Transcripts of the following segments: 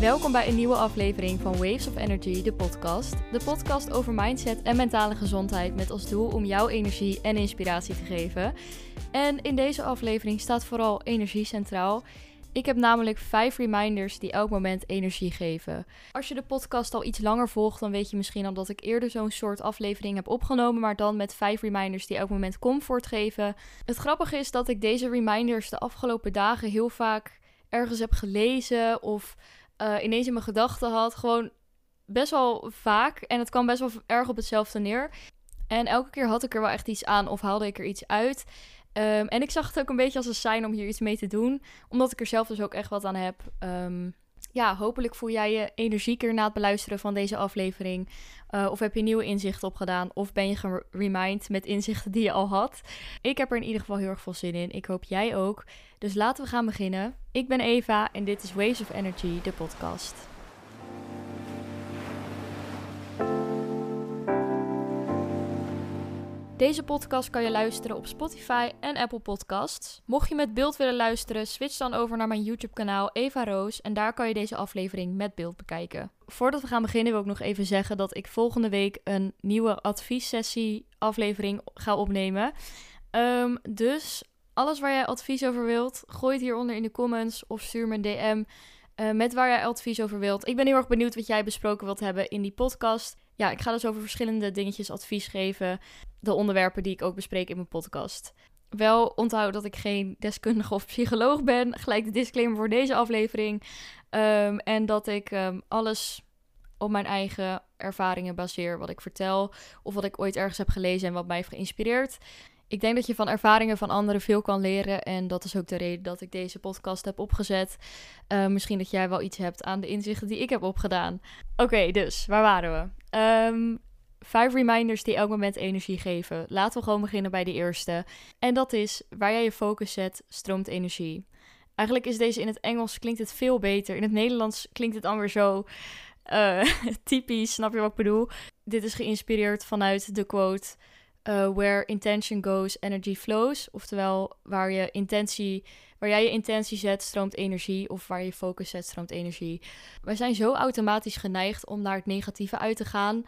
Welkom bij een nieuwe aflevering van Waves of Energy, de podcast. De podcast over mindset en mentale gezondheid met als doel om jou energie en inspiratie te geven. En in deze aflevering staat vooral energie centraal. Ik heb namelijk vijf reminders die elk moment energie geven. Als je de podcast al iets langer volgt, dan weet je misschien al dat ik eerder zo'n soort aflevering heb opgenomen, maar dan met vijf reminders die elk moment comfort geven. Het grappige is dat ik deze reminders de afgelopen dagen heel vaak ergens heb gelezen of uh, ineens in mijn gedachten had. Gewoon best wel vaak. En het kwam best wel erg op hetzelfde neer. En elke keer had ik er wel echt iets aan of haalde ik er iets uit. Um, en ik zag het ook een beetje als een sign om hier iets mee te doen. Omdat ik er zelf dus ook echt wat aan heb. Um, ja, hopelijk voel jij je energieker na het beluisteren van deze aflevering. Uh, of heb je nieuwe inzichten opgedaan? Of ben je geremind met inzichten die je al had? Ik heb er in ieder geval heel erg veel zin in. Ik hoop jij ook. Dus laten we gaan beginnen. Ik ben Eva en dit is Waves of Energy, de podcast. Deze podcast kan je luisteren op Spotify en Apple Podcasts. Mocht je met beeld willen luisteren, switch dan over naar mijn YouTube-kanaal Eva Roos en daar kan je deze aflevering met beeld bekijken. Voordat we gaan beginnen wil ik nog even zeggen dat ik volgende week een nieuwe adviessessie aflevering ga opnemen. Um, dus alles waar jij advies over wilt, gooi het hieronder in de comments of stuur me een DM uh, met waar jij advies over wilt. Ik ben heel erg benieuwd wat jij besproken wilt hebben in die podcast. Ja, ik ga dus over verschillende dingetjes advies geven. De onderwerpen die ik ook bespreek in mijn podcast. Wel onthoud dat ik geen deskundige of psycholoog ben. Gelijk de disclaimer voor deze aflevering. Um, en dat ik um, alles op mijn eigen ervaringen baseer. Wat ik vertel of wat ik ooit ergens heb gelezen en wat mij heeft geïnspireerd ik denk dat je van ervaringen van anderen veel kan leren. En dat is ook de reden dat ik deze podcast heb opgezet. Uh, misschien dat jij wel iets hebt aan de inzichten die ik heb opgedaan. Oké, dus waar waren we? Vijf reminders die elk moment energie geven. Laten we gewoon beginnen bij de eerste. En dat is waar jij je focus zet, stroomt energie. Eigenlijk is deze in het Engels klinkt het veel beter. In het Nederlands klinkt het dan weer zo uh, typisch, snap je wat ik bedoel? Dit is geïnspireerd vanuit de quote uh, where intention goes, energy flows. Oftewel, waar, je intentie, waar jij je intentie zet, stroomt energie. Of waar je focus zet, stroomt energie. We zijn zo automatisch geneigd om naar het negatieve uit te gaan.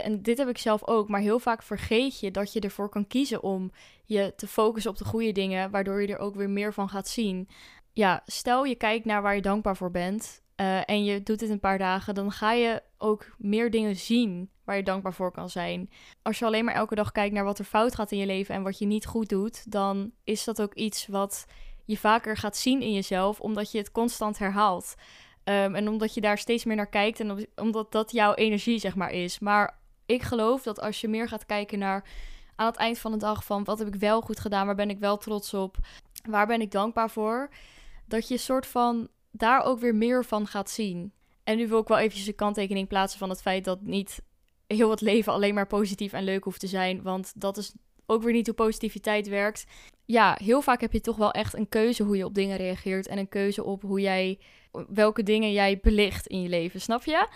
En dit heb ik zelf ook, maar heel vaak vergeet je dat je ervoor kan kiezen om je te focussen op de goede dingen, waardoor je er ook weer meer van gaat zien. Ja, stel je kijkt naar waar je dankbaar voor bent uh, en je doet dit een paar dagen, dan ga je ook meer dingen zien waar je dankbaar voor kan zijn. Als je alleen maar elke dag kijkt naar wat er fout gaat in je leven en wat je niet goed doet, dan is dat ook iets wat je vaker gaat zien in jezelf, omdat je het constant herhaalt. Um, en omdat je daar steeds meer naar kijkt en omdat dat jouw energie, zeg maar, is. Maar ik geloof dat als je meer gaat kijken naar aan het eind van de dag van wat heb ik wel goed gedaan, waar ben ik wel trots op, waar ben ik dankbaar voor, dat je soort van daar ook weer meer van gaat zien. En nu wil ik wel eventjes een kanttekening plaatsen van het feit dat niet heel het leven alleen maar positief en leuk hoeft te zijn. Want dat is ook weer niet hoe positiviteit werkt. Ja, heel vaak heb je toch wel echt een keuze hoe je op dingen reageert. En een keuze op hoe jij, welke dingen jij belicht in je leven. Snap je?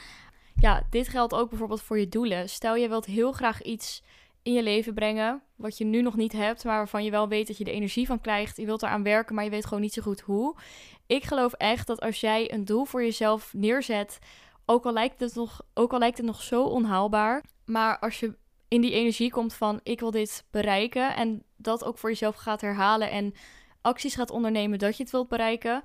Ja, dit geldt ook bijvoorbeeld voor je doelen. Stel je wilt heel graag iets in je leven brengen. Wat je nu nog niet hebt, maar waarvan je wel weet dat je er energie van krijgt. Je wilt eraan werken, maar je weet gewoon niet zo goed hoe. Ik geloof echt dat als jij een doel voor jezelf neerzet, ook al lijkt het nog, ook al lijkt het nog zo onhaalbaar, maar als je in die energie komt van ik wil dit bereiken en dat ook voor jezelf gaat herhalen en acties gaat ondernemen dat je het wilt bereiken,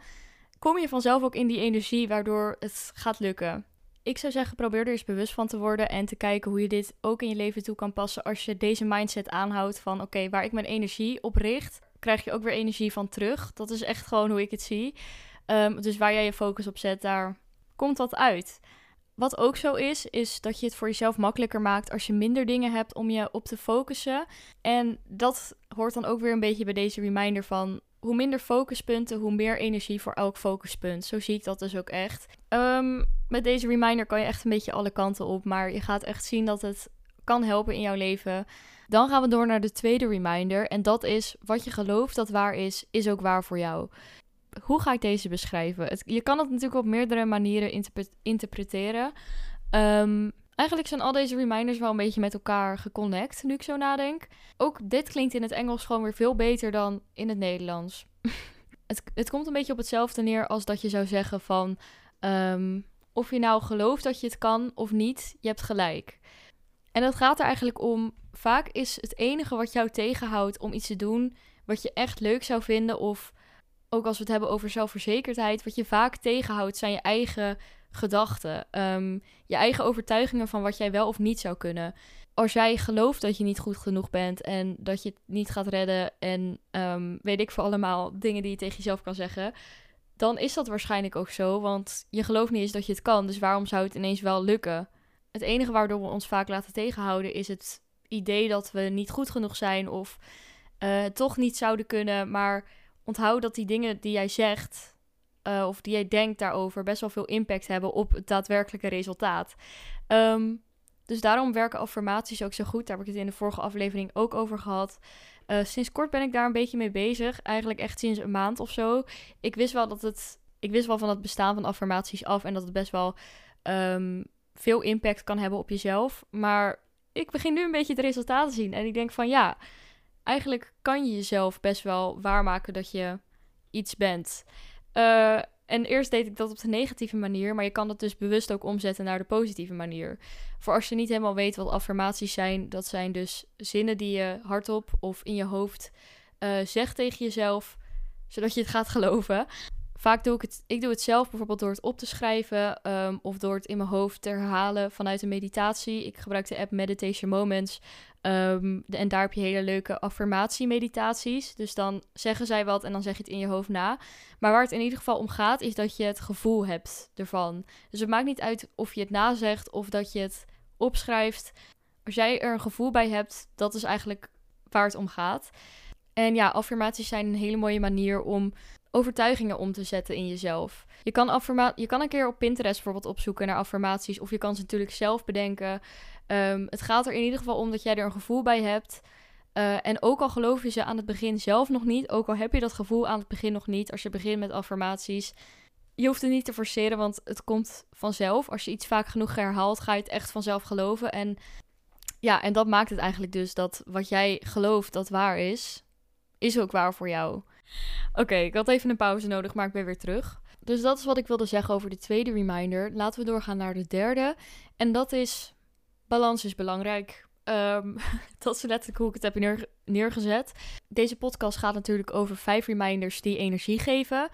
kom je vanzelf ook in die energie waardoor het gaat lukken. Ik zou zeggen, probeer er eens bewust van te worden en te kijken hoe je dit ook in je leven toe kan passen als je deze mindset aanhoudt van oké, waar ik mijn energie op richt, krijg je ook weer energie van terug. Dat is echt gewoon hoe ik het zie. Um, dus waar jij je focus op zet, daar komt wat uit. Wat ook zo is, is dat je het voor jezelf makkelijker maakt als je minder dingen hebt om je op te focussen. En dat hoort dan ook weer een beetje bij deze reminder van hoe minder focuspunten, hoe meer energie voor elk focuspunt. Zo zie ik dat dus ook echt. Um, met deze reminder kan je echt een beetje alle kanten op, maar je gaat echt zien dat het kan helpen in jouw leven. Dan gaan we door naar de tweede reminder en dat is wat je gelooft dat waar is, is ook waar voor jou hoe ga ik deze beschrijven? Het, je kan het natuurlijk op meerdere manieren interpreteren. Ehm, eigenlijk zijn al deze reminders wel een beetje met elkaar geconnect, nu ik zo nadenk. Ook dit klinkt in het Engels gewoon weer veel beter dan in het Nederlands. het, het komt een beetje op hetzelfde neer als dat je zou zeggen van... Ehm, of je nou gelooft dat je het kan of niet, je hebt gelijk. En het gaat er eigenlijk om, vaak is het enige wat jou tegenhoudt om iets te doen wat je echt leuk zou vinden, of ook als we het hebben over zelfverzekerdheid, wat je vaak tegenhoudt zijn je eigen gedachten, ehm, je eigen overtuigingen van wat jij wel of niet zou kunnen. Als jij gelooft dat je niet goed genoeg bent en dat je het niet gaat redden en um, weet ik voor allemaal dingen die je tegen jezelf kan zeggen, dan is dat waarschijnlijk ook zo, want je gelooft niet eens dat je het kan, dus waarom zou het ineens wel lukken? Het enige waardoor we ons vaak laten tegenhouden is het idee dat we niet goed genoeg zijn of uh, toch niet zouden kunnen, maar onthoud dat die dingen die jij zegt uh, of die jij denkt daarover best wel veel impact hebben op het daadwerkelijke resultaat. Um, dus daarom werken affirmaties ook zo goed. Daar heb ik het in de vorige aflevering ook over gehad. Uh, sinds kort ben ik daar een beetje mee bezig. Eigenlijk echt sinds een maand of zo. Ik wist wel dat het. Ik wist wel van het bestaan van affirmaties af en dat het best wel um, veel impact kan hebben op jezelf. Maar ik begin nu een beetje het resultaat te zien. En ik denk van ja, eigenlijk kan je jezelf best wel waarmaken dat je iets bent. Uh, en eerst deed ik dat op de negatieve manier, maar je kan dat dus bewust ook omzetten naar de positieve manier. Voor als je niet helemaal weet wat affirmaties zijn, dat zijn dus zinnen die je hardop of in je hoofd uh, zegt tegen jezelf, zodat je het gaat geloven. Vaak doe ik het, ik doe het zelf bijvoorbeeld door het op te schrijven um, of door het in mijn hoofd te herhalen vanuit een meditatie. Ik gebruik de app Meditation Moments. Um, en daar heb je hele leuke affirmatie-meditaties. Dus dan zeggen zij wat en dan zeg je het in je hoofd na. Maar waar het in ieder geval om gaat, is dat je het gevoel hebt ervan. Dus het maakt niet uit of je het nazegt of dat je het opschrijft. Als jij er een gevoel bij hebt, dat is eigenlijk waar het om gaat. En ja, affirmaties zijn een hele mooie manier om overtuigingen om te zetten in jezelf. Je kan, je kan een keer op Pinterest bijvoorbeeld opzoeken naar affirmaties, of je kan ze natuurlijk zelf bedenken. Um, het gaat er in ieder geval om dat jij er een gevoel bij hebt. Uh, en ook al geloof je ze aan het begin zelf nog niet, ook al heb je dat gevoel aan het begin nog niet, als je begint met affirmaties, je hoeft het niet te forceren, want het komt vanzelf. Als je iets vaak genoeg herhaalt, ga je het echt vanzelf geloven. En ja, en dat maakt het eigenlijk dus dat wat jij gelooft dat waar is, is ook waar voor jou. Oké, ik had even een pauze nodig, maar ik ben weer terug. Dus dat is wat ik wilde zeggen over de tweede reminder. Laten we doorgaan naar de derde. En dat is: balans is belangrijk. Um, dat is letterlijk hoe ik het heb neergezet. Deze podcast gaat natuurlijk over vijf reminders die energie geven.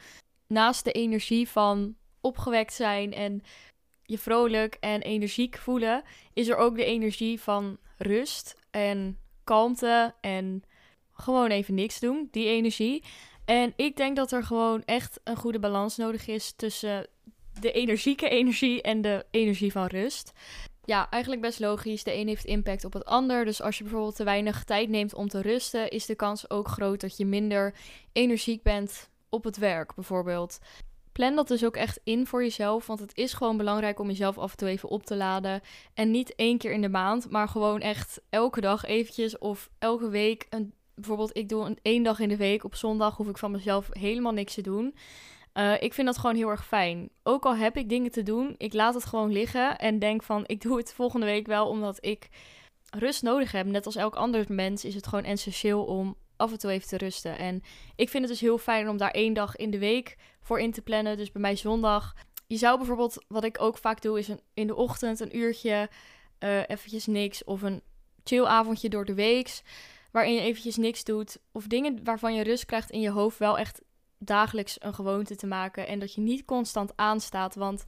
Naast de energie van opgewekt zijn en je vrolijk en energiek voelen, is er ook de energie van rust en kalmte en gewoon even niks doen, die energie. En ik denk dat er gewoon echt een goede balans nodig is tussen de energieke energie en de energie van rust. Ja, eigenlijk best logisch. De een heeft impact op het ander. Dus als je bijvoorbeeld te weinig tijd neemt om te rusten, is de kans ook groot dat je minder energiek bent op het werk, bijvoorbeeld. Plan dat dus ook echt in voor jezelf, want het is gewoon belangrijk om jezelf af en toe even op te laden. En niet één keer in de maand, maar gewoon echt elke dag eventjes of elke week een bijvoorbeeld, ik doe een één dag in de week. Op zondag hoef ik van mezelf helemaal niks te doen. Uh, ik vind dat gewoon heel erg fijn. Ook al heb ik dingen te doen, ik laat het gewoon liggen en denk van ik doe het volgende week wel omdat ik rust nodig heb. Net als elk ander mens is het gewoon essentieel om af en toe even te rusten. En ik vind het dus heel fijn om daar één dag in de week voor in te plannen. Dus bij mij zondag. Je zou bijvoorbeeld, wat ik ook vaak doe, is in de ochtend een uurtje uh, eventjes niks of een chill avondje door de week waarin je eventjes niks doet. Of dingen waarvan je rust krijgt in je hoofd wel echt dagelijks een gewoonte te maken. En dat je niet constant aanstaat. Want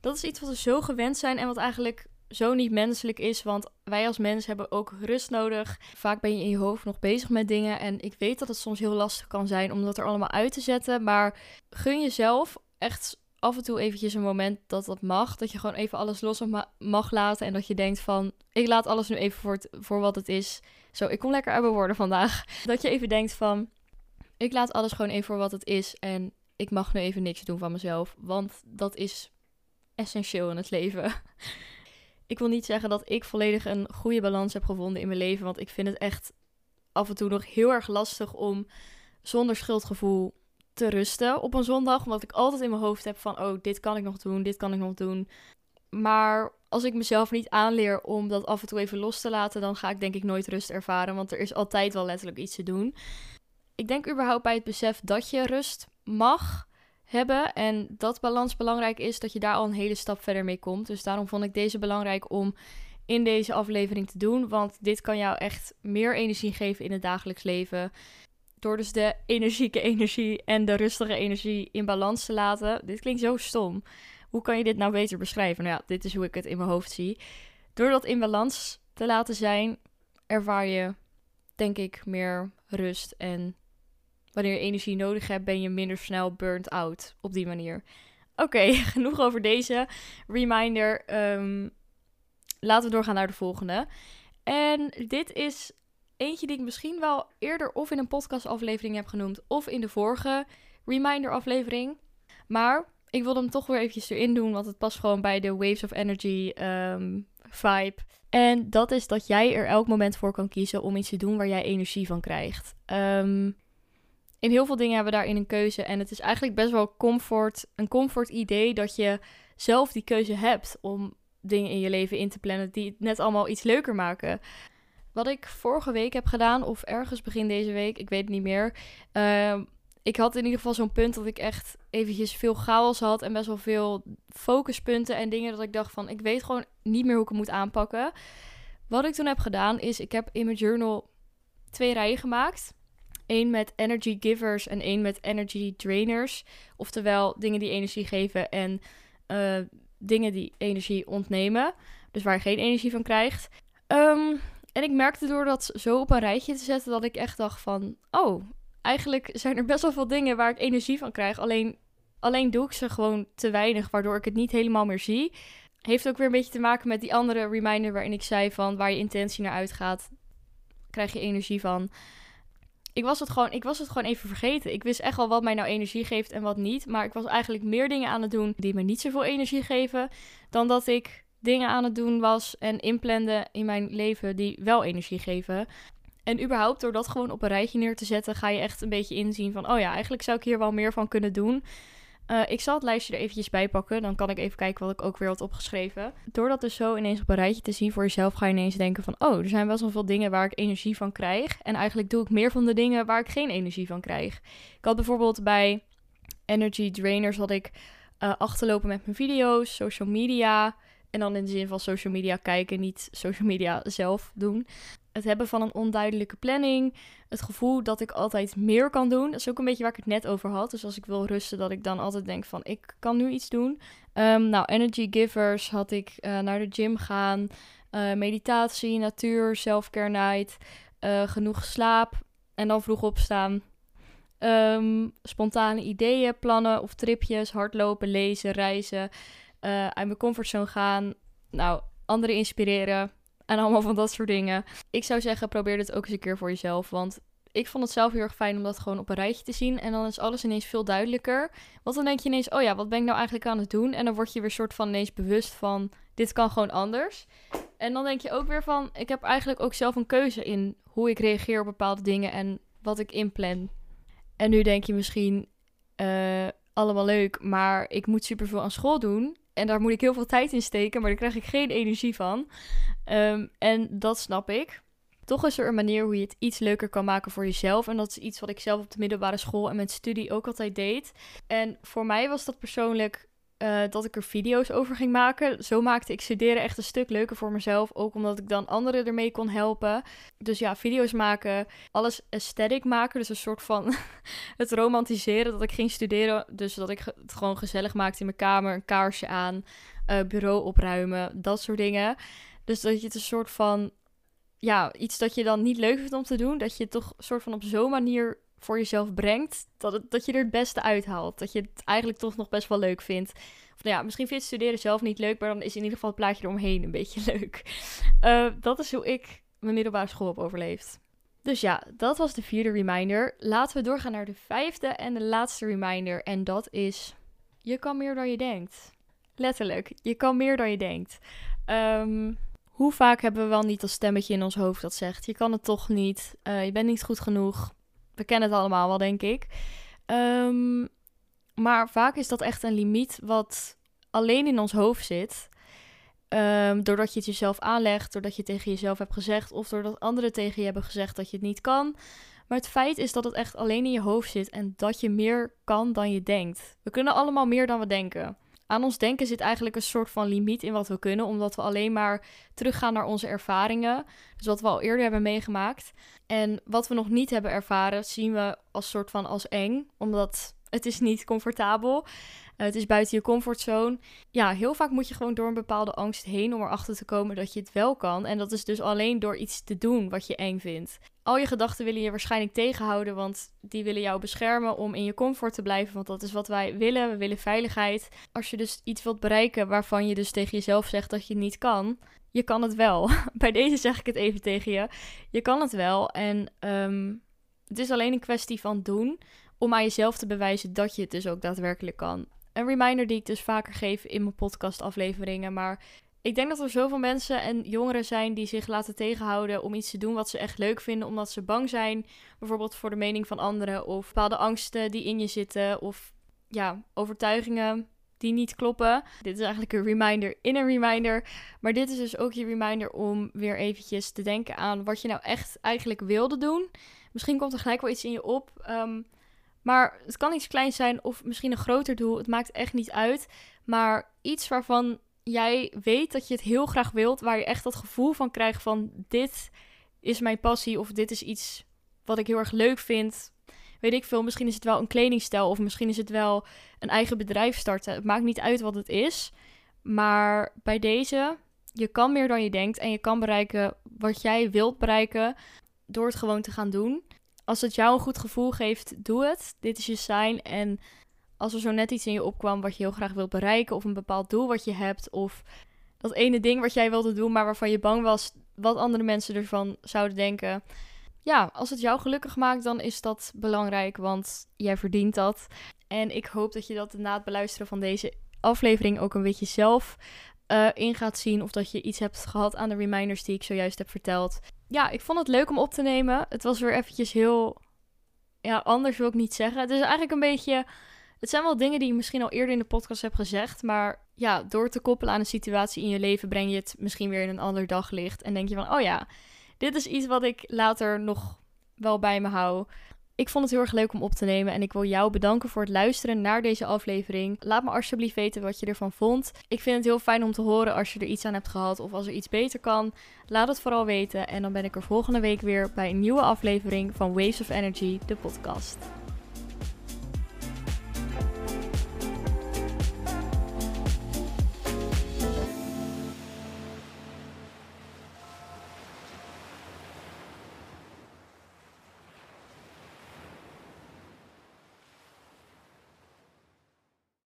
dat is iets wat we zo gewend zijn en wat eigenlijk zo niet menselijk is. Want wij als mens hebben ook rust nodig. Vaak ben je in je hoofd nog bezig met dingen. En ik weet dat het soms heel lastig kan zijn om dat er allemaal uit te zetten. Maar gun jezelf echt af en toe eventjes een moment dat dat mag. Dat je gewoon even alles los mag laten. En dat je denkt van, ik laat alles nu even voor, voor wat het is. Zo, ik kom lekker uit mijn woorden vandaag. Dat je even denkt van, ik laat alles gewoon even voor wat het is. En ik mag nu even niks doen van mezelf. Want dat is essentieel in het leven. ik wil niet zeggen dat ik volledig een goede balans heb gevonden in mijn leven. Want ik vind het echt af en toe nog heel erg lastig om zonder schuldgevoel te rusten op een zondag. Omdat ik altijd in mijn hoofd heb van, oh, dit kan ik nog doen, dit kan ik nog doen. Maar als ik mezelf niet aanleer om dat af en toe even los te laten, dan ga ik denk ik nooit rust ervaren. Want er is altijd wel letterlijk iets te doen. Ik denk überhaupt bij het besef dat je rust mag hebben. En dat balans belangrijk is, dat je daar al een hele stap verder mee komt. Dus daarom vond ik deze belangrijk om in deze aflevering te doen. Want dit kan jou echt meer energie geven in het dagelijks leven. Door dus de energieke energie en de rustige energie in balans te laten. Dit klinkt zo stom. Hoe kan je dit nou beter beschrijven? Nou ja, dit is hoe ik het in mijn hoofd zie. Door dat in balans te laten zijn, ervaar je, denk ik, meer rust. En wanneer je energie nodig hebt, ben je minder snel burnt out op die manier. Oké, genoeg over deze reminder. Um, laten we doorgaan naar de volgende. En dit is eentje die ik misschien wel eerder of in een podcastaflevering heb genoemd, of in de vorige reminder-aflevering. Maar ik wilde hem toch weer eventjes erin doen, want het past gewoon bij de Waves of Energy ehm, vibe. En dat is dat jij er elk moment voor kan kiezen om iets te doen waar jij energie van krijgt. Ehm, in heel veel dingen hebben we daarin een keuze. En het is eigenlijk best wel comfort, een comfort idee dat je zelf die keuze hebt om dingen in je leven in te plannen die het net allemaal iets leuker maken. Wat ik vorige week heb gedaan, of ergens begin deze week, ik weet het niet meer. Ehm, ik had in ieder geval zo'n punt dat ik echt eventjes veel chaos had en best wel veel focuspunten en dingen dat ik dacht van, ik weet gewoon niet meer hoe ik het moet aanpakken. Wat ik toen heb gedaan is, ik heb in mijn journal twee rijen gemaakt. Eén met energy givers en één met energy drainers. Oftewel dingen die energie geven en uh, dingen die energie ontnemen. Dus waar je geen energie van krijgt. Um, en ik merkte door dat zo op een rijtje te zetten dat ik echt dacht van... Oh, eigenlijk zijn er best wel veel dingen waar ik energie van krijg. Alleen, alleen doe ik ze gewoon te weinig, waardoor ik het niet helemaal meer zie. Heeft ook weer een beetje te maken met die andere reminder waarin ik zei van... Waar je intentie naar uitgaat, krijg je energie van ik was, het gewoon, ik was het gewoon even vergeten. Ik wist echt wel wat mij nou energie geeft en wat niet. Maar ik was eigenlijk meer dingen aan het doen die me niet zoveel energie geven. Dan dat ik dingen aan het doen was en inplande in mijn leven die wel energie geven. En überhaupt door dat gewoon op een rijtje neer te zetten, ga je echt een beetje inzien van, oh ja, eigenlijk zou ik hier wel meer van kunnen doen. Uh, ik zal het lijstje er eventjes bij pakken. Dan kan ik even kijken wat ik ook weer had opgeschreven. Door dat dus zo ineens op een rijtje te zien voor jezelf, ga je ineens denken van... Oh, er zijn wel veel dingen waar ik energie van krijg. En eigenlijk doe ik meer van de dingen waar ik geen energie van krijg. Ik had bijvoorbeeld bij Energy Drainers had ik uh, achterlopen met mijn video's, social media... En dan in de zin van social media kijken, niet social media zelf doen het hebben van een onduidelijke planning. Het gevoel dat ik altijd meer kan doen. Dat is ook een beetje waar ik het net over had. Dus als ik wil rusten, dat ik dan altijd denk van ik kan nu iets doen. Um, nou, energy givers had ik uh, naar de gym gaan. Uh, meditatie, natuur, self-care night. Uh, genoeg slaap en dan vroeg opstaan. Um, spontane ideeën, plannen of tripjes, hardlopen, lezen, reizen. uit mijn comfortzone gaan. Nou, anderen inspireren en allemaal van dat soort dingen. Ik zou zeggen, probeer dit ook eens een keer voor jezelf. Want ik vond het zelf heel erg fijn om dat gewoon op een rijtje te zien. En dan is alles ineens veel duidelijker. Want dan denk je ineens, oh ja, wat ben ik nou eigenlijk aan het doen? En dan word je weer soort van ineens bewust van, dit kan gewoon anders. En dan denk je ook weer van, ik heb eigenlijk ook zelf een keuze in hoe ik reageer op bepaalde dingen en wat ik inplan. En nu denk je misschien, uh, allemaal leuk, maar ik moet superveel aan school doen. En daar moet ik heel veel tijd in steken, maar daar krijg ik geen energie van. Um, en dat snap ik. Toch is er een manier hoe je het iets leuker kan maken voor jezelf. En dat is iets wat ik zelf op de middelbare school en met studie ook altijd deed. En voor mij was dat persoonlijk uh, dat ik er video's over ging maken. Zo maakte ik studeren echt een stuk leuker voor mezelf. Ook omdat ik dan anderen ermee kon helpen. Dus ja, video's maken, alles aesthetic maken. Dus een soort van het romantiseren dat ik ging studeren. Dus dat ik het gewoon gezellig maakte in mijn kamer. Een kaarsje aan, uh, bureau opruimen, dat soort dingen. Dus dat je het een soort van, ja, iets dat je dan niet leuk vindt om te doen, dat je het toch soort van op zo'n manier voor jezelf brengt, dat, dat je er het beste uithaalt. Dat je het eigenlijk toch nog best wel leuk vindt. Of nou ja, misschien vind je het studeren zelf niet leuk, maar dan is in ieder geval het plaatje eromheen een beetje leuk. Uh, dat is hoe ik mijn middelbare school heb overleefd. Dus ja, dat was de vierde reminder. Laten we doorgaan naar de vijfde en de laatste reminder. En dat is: je kan meer dan je denkt. Letterlijk, je kan meer dan je denkt. Um, hoe vaak hebben we wel niet als stemmetje in ons hoofd dat zegt: Je kan het toch niet, uh, je bent niet goed genoeg. We kennen het allemaal wel, denk ik. Um, maar vaak is dat echt een limiet wat alleen in ons hoofd zit. Um, doordat je het jezelf aanlegt, doordat je tegen jezelf hebt gezegd, of doordat anderen tegen je hebben gezegd dat je het niet kan. Maar het feit is dat het echt alleen in je hoofd zit en dat je meer kan dan je denkt. We kunnen allemaal meer dan we denken. Aan ons denken zit eigenlijk een soort van limiet in wat we kunnen, omdat we alleen maar teruggaan naar onze ervaringen. Dus wat we al eerder hebben meegemaakt. En wat we nog niet hebben ervaren, zien we als soort van als eng, omdat het is niet comfortabel. Uh, het is buiten je comfortzone. Ja, heel vaak moet je gewoon door een bepaalde angst heen om erachter te komen dat je het wel kan. En dat is dus alleen door iets te doen wat je eng vindt. Al je gedachten willen je waarschijnlijk tegenhouden, want die willen jou beschermen om in je comfort te blijven. Want dat is wat wij willen. We willen veiligheid. Als je dus iets wilt bereiken waarvan je dus tegen jezelf zegt dat je het niet kan, je kan het wel. Bij deze zeg ik het even tegen je. Je kan het wel. En um, het is alleen een kwestie van doen om aan jezelf te bewijzen dat je het dus ook daadwerkelijk kan. Een reminder die ik dus vaker geef in mijn podcastafleveringen. Maar ik denk dat er zoveel mensen en jongeren zijn die zich laten tegenhouden om iets te doen wat ze echt leuk vinden, omdat ze bang zijn, bijvoorbeeld voor de mening van anderen, of bepaalde angsten die in je zitten, of ja, overtuigingen die niet kloppen. Dit is eigenlijk een reminder in een reminder. Maar dit is dus ook je reminder om weer eventjes te denken aan wat je nou echt eigenlijk wilde doen. Misschien komt er gelijk wel iets in je op. Um, maar het kan iets kleins zijn of misschien een groter doel. Het maakt echt niet uit. Maar iets waarvan jij weet dat je het heel graag wilt. Waar je echt dat gevoel van krijgt van dit is mijn passie. Of dit is iets wat ik heel erg leuk vind. Weet ik veel. Misschien is het wel een kledingstijl. Of misschien is het wel een eigen bedrijf starten. Het maakt niet uit wat het is. Maar bij deze, je kan meer dan je denkt. En je kan bereiken wat jij wilt bereiken. Door het gewoon te gaan doen als het jou een goed gevoel geeft, doe het. Dit is je sign. En als er zo net iets in je opkwam wat je heel graag wilt bereiken, of een bepaald doel wat je hebt, of dat ene ding wat jij wilde doen, maar waarvan je bang was wat andere mensen ervan zouden denken. Ja, als het jou gelukkig maakt, dan is dat belangrijk, want jij verdient dat. En ik hoop dat je dat na het beluisteren van deze aflevering ook een beetje zelf uh, in gaat zien. Of dat je iets hebt gehad aan de reminders die ik zojuist heb verteld ja, ik vond het leuk om op te nemen. Het was weer eventjes heel... Ja, anders wil ik niet zeggen. Het is eigenlijk een beetje... Het zijn wel dingen die je misschien al eerder in de podcast heb gezegd. Maar ja, door te koppelen aan een situatie in je leven... breng je het misschien weer in een ander daglicht. En denk je van, oh ja, dit is iets wat ik later nog wel bij me hou. Ik vond het heel erg leuk om op te nemen en ik wil jou bedanken voor het luisteren naar deze aflevering. Laat me alsjeblieft weten wat je ervan vond. Ik vind het heel fijn om te horen als je er iets aan hebt gehad of als er iets beter kan. Laat het vooral weten en dan ben ik er volgende week weer bij een nieuwe aflevering van Waves of Energy, de podcast.